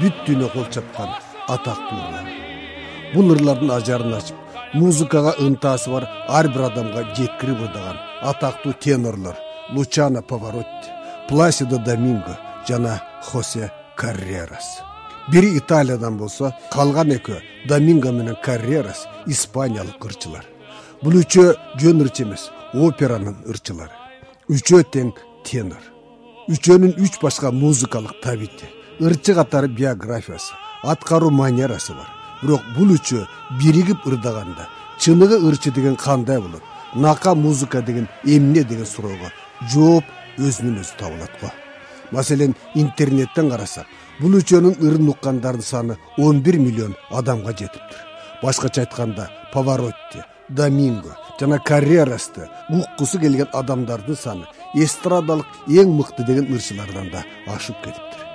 бүт дүйнө кол чапкан атактуу ырлар бул ырлардын ажарын ачып музыкага ынтасы бар ар бир адамга жеткирип ырдаган атактуу тенорлор лучано поворотти пласидо доминго жана хосе каррерас. Бири италиядан болсо калган экөө доминго менен каррерас испаниялык ырчылар. Бул үчөө жөн ырчы эмес операнын ырчылары. Үчөө тең тенор. Үчөөнүн үч башка музыкалык табити ырчы катары биографиясы аткаруу манерасы бар. Бирок бул үчөө биригип ырдаганда чыныгы ырчы деген кандай болот? Нака музыка деген эмне деген суроого жооп өзүнөн өзү табылат го маселен интернеттен карасак бул үчөөнүн ырын уккандардын саны он бир миллион адамга жетиптир. Башкача айтканда поворотти доминго жана карьерасты уккусу келген адамдардын саны эстрадалык эң мыкты деген ырчылардан да ашып кетиптир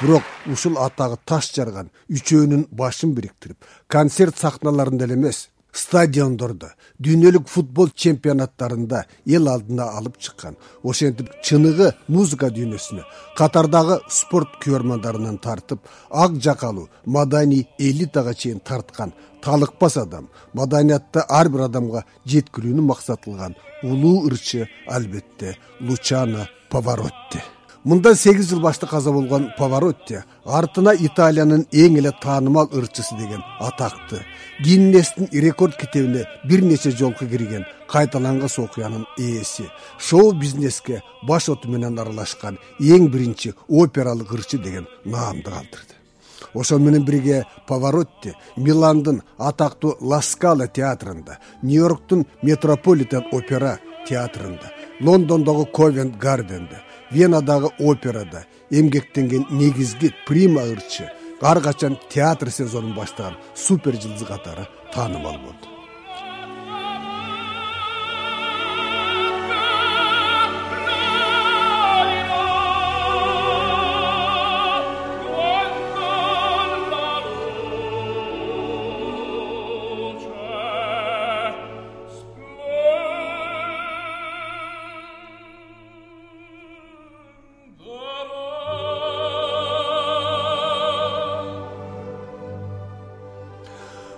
бирок ушул атагы таш жарган үчөөнүн башын бириктирип концерт сахналарында эле эмес стадиондордо дүйнөлүк футбол чемпионаттарында эл алдына алып чыккан ошентип чыныгы музыка дүйнөсүнө катардагы спорт күйөрмандарынан тартып ак жакалуу маданий элитага чейин тарткан талыкпас адам маданиятты ар бир адамга жеткирүүнү максат кылган улуу ырчы албетте лучано поворотти мындан сегиз жыл башта каза болгон поворотти артына италиянын эң эле таанымал ырчысы деген атакты гиннестин рекорд китебине бир нече жолку кирген кайталангыс окуянын ээси шоу бизнеске баш оту менен аралашкан эң биринчи опералык ырчы деген наамды калтырды. Ошону менен бирге поворотти миландын атактуу ласкала театрында нью йорктун метрополитен опера театрында лондондогу ковент гарденде венадагы операда эмгектенген негизги прима ырчы ар качан театр сезонун баштаган супер жылдыз катары таанымал болду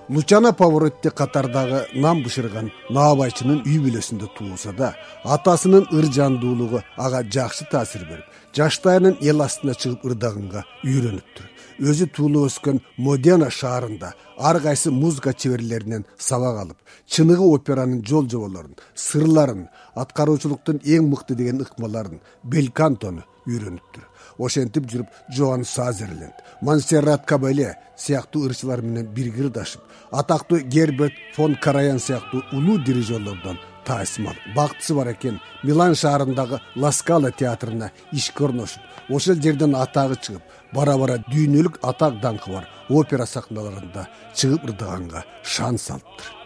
лучано поворотти катардагы нам бышырган наабайчынын үй бүлөсүндө туулса да атасынын ыржандуулугу ага жакшы таасир берип жаштайынан эл астына чыгып ырдаганга үйрөнүптүр. Өзү туулуп өскөн модена шаарында ар кайсы музыка чеберлеринен сабак алып чыныгы операнын жол жоболорун сырларын аткаруучулуктун эң мыкты деген ыкмаларын белькантону үйрөнүптүр. Ошентип жүрүп жоан сазерленд монсеррат кабеле сыяктуу ырчылар менен бирге ырдашып атактуу герберт фон караян сыяктуу улуу дирижерлордон таасим алып бактысы бар экен. Милан шаарындагы ласкала театрына ишке орношуп ошол жерден атагы чыгып бара бара дүйнөлүк атак даңкы бар опера сахналарында чыгып ырдаганга шанс алыптыр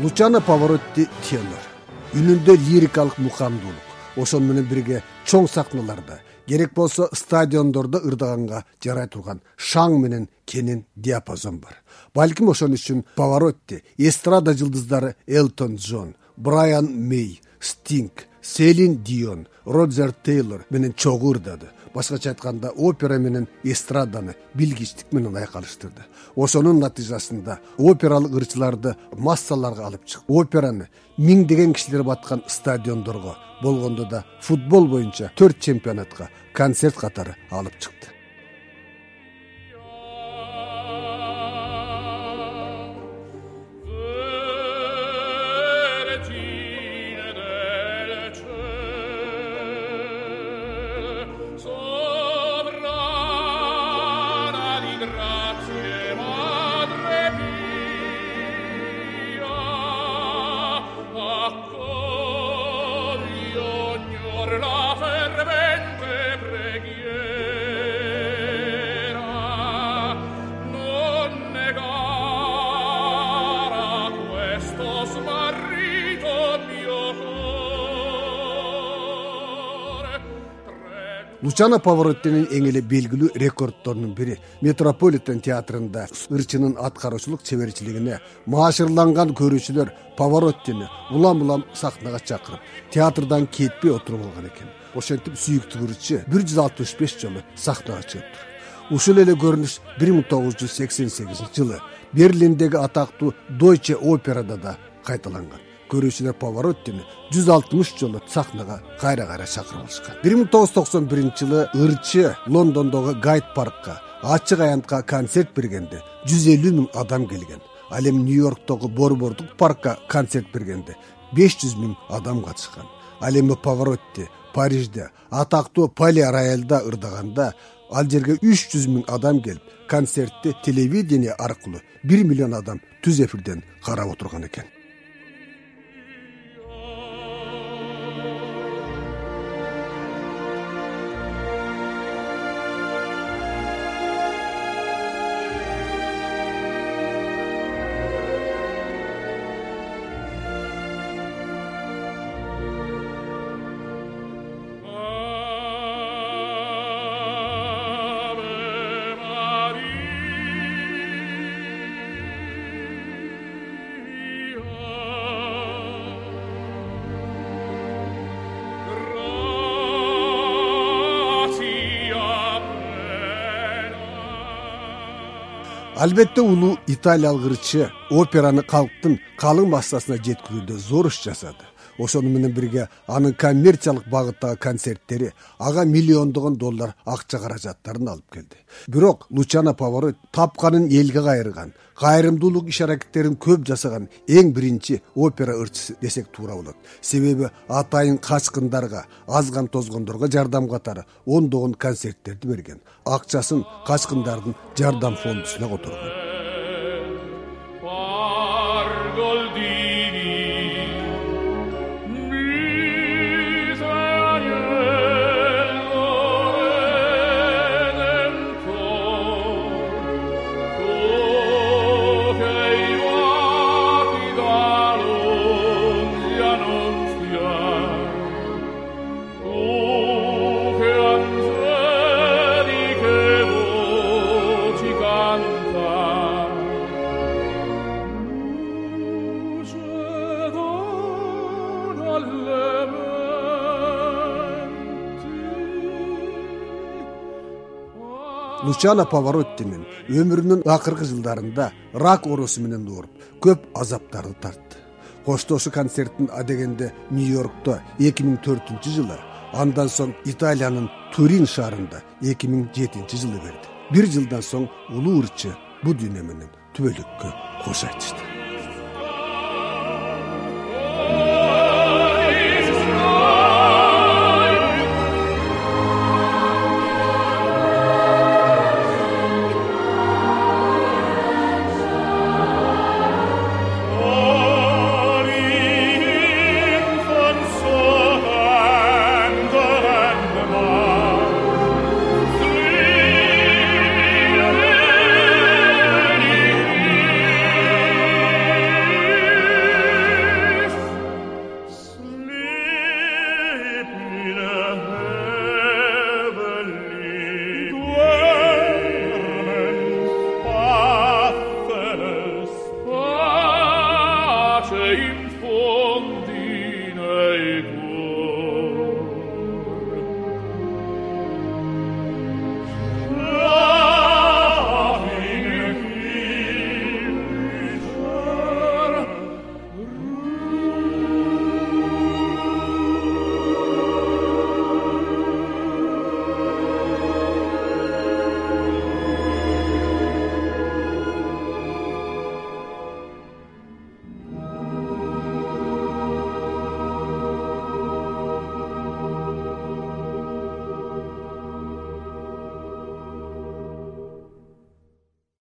лучано поворотти тенор үнүндө лирикалык мукамдуулук ошону менен бирге чоң сахналарда керек болсо стадиондордо ырдаганга жарай турган шаң менен кенен диапазон бар. Балким ошон үчүн поворотти эстрада жылдыздары элтон джон брайан мей стинг селин дион роджер тейлор менен чогуу ырдады башкача айтканда опера менен эстраданы билгичтик менен айкалыштырды. Ошонун натыйжасында опералык ырчыларды массаларга алып чыкты операны миңдеген кишилер баткан стадиондорго болгондо да футбол боюнча төрт чемпионатка концерт катары алып чыкты лучано повороттинин эң эле белгилүү рекорддорунун бири метрополитен театрында ырчынын аткаруучулук чеберчилигине маашырланган көрүүчүлөр повороттини улам улам сахнага чакырып театрдан кетпей отуруп алган экен. Ошентип сүйүктүү ырчы бир жүз алтымыш беш жолу сахнага чыгыптыр ушул эле көрүнүш бир миң тогуз жүз сексен сегизинчи жылы берлиндеги атактуу дойче операда да кайталанган көрүүчүлөр повороттини жүз алтымыш жолу сахнага кайра кайра чакырып алышкан. Бир миң тогуз жүз токсон биринчи жылы ырчы лондондогу гайд паркка ачык аянтка концерт бергенде жүз элүү миң адам келген. Ал эми нью йорктогу борбордук паркка концерт бергенде беш жүз миң адам катышкан. Ал эми поворотти парижде атактуу пали рояльда ырдаганда ал жерге үч жүз миң адам келип концертти телевидение аркылуу бир миллион адам түз эфирден карап отурган экен албетте улуу италиялык ырчы операны калктын калың массасына жеткирүүдө зор иш жасады ошону менен бирге анын коммерциялык багыттагы концерттери ага миллиондогон доллар акча каражаттарын алып келди. Бирок лучано поворот тапканын элге кайрган кайрымдуулук иш аракеттерин көп жасаган эң биринчи опера ырчысы десек туура болот. Себеби атайын качкындарга азган тозгондорго жардам катары ондогон концерттерди берген акчасын качкындардын жардам фондусуна которгон лучано повороттинин өмүрүнүн акыркы жылдарында рак оорусу менен ооруп көп азаптарды тартты. Коштошуу концертин адегенде нью йоркто эки миң төртүнчү жылы андан соң италиянын турин шаарында эки миң жетинчи жылы берди. Бир жылдан соң улуу ырчы бул дүйнө менен түбөлүккө кош айтышты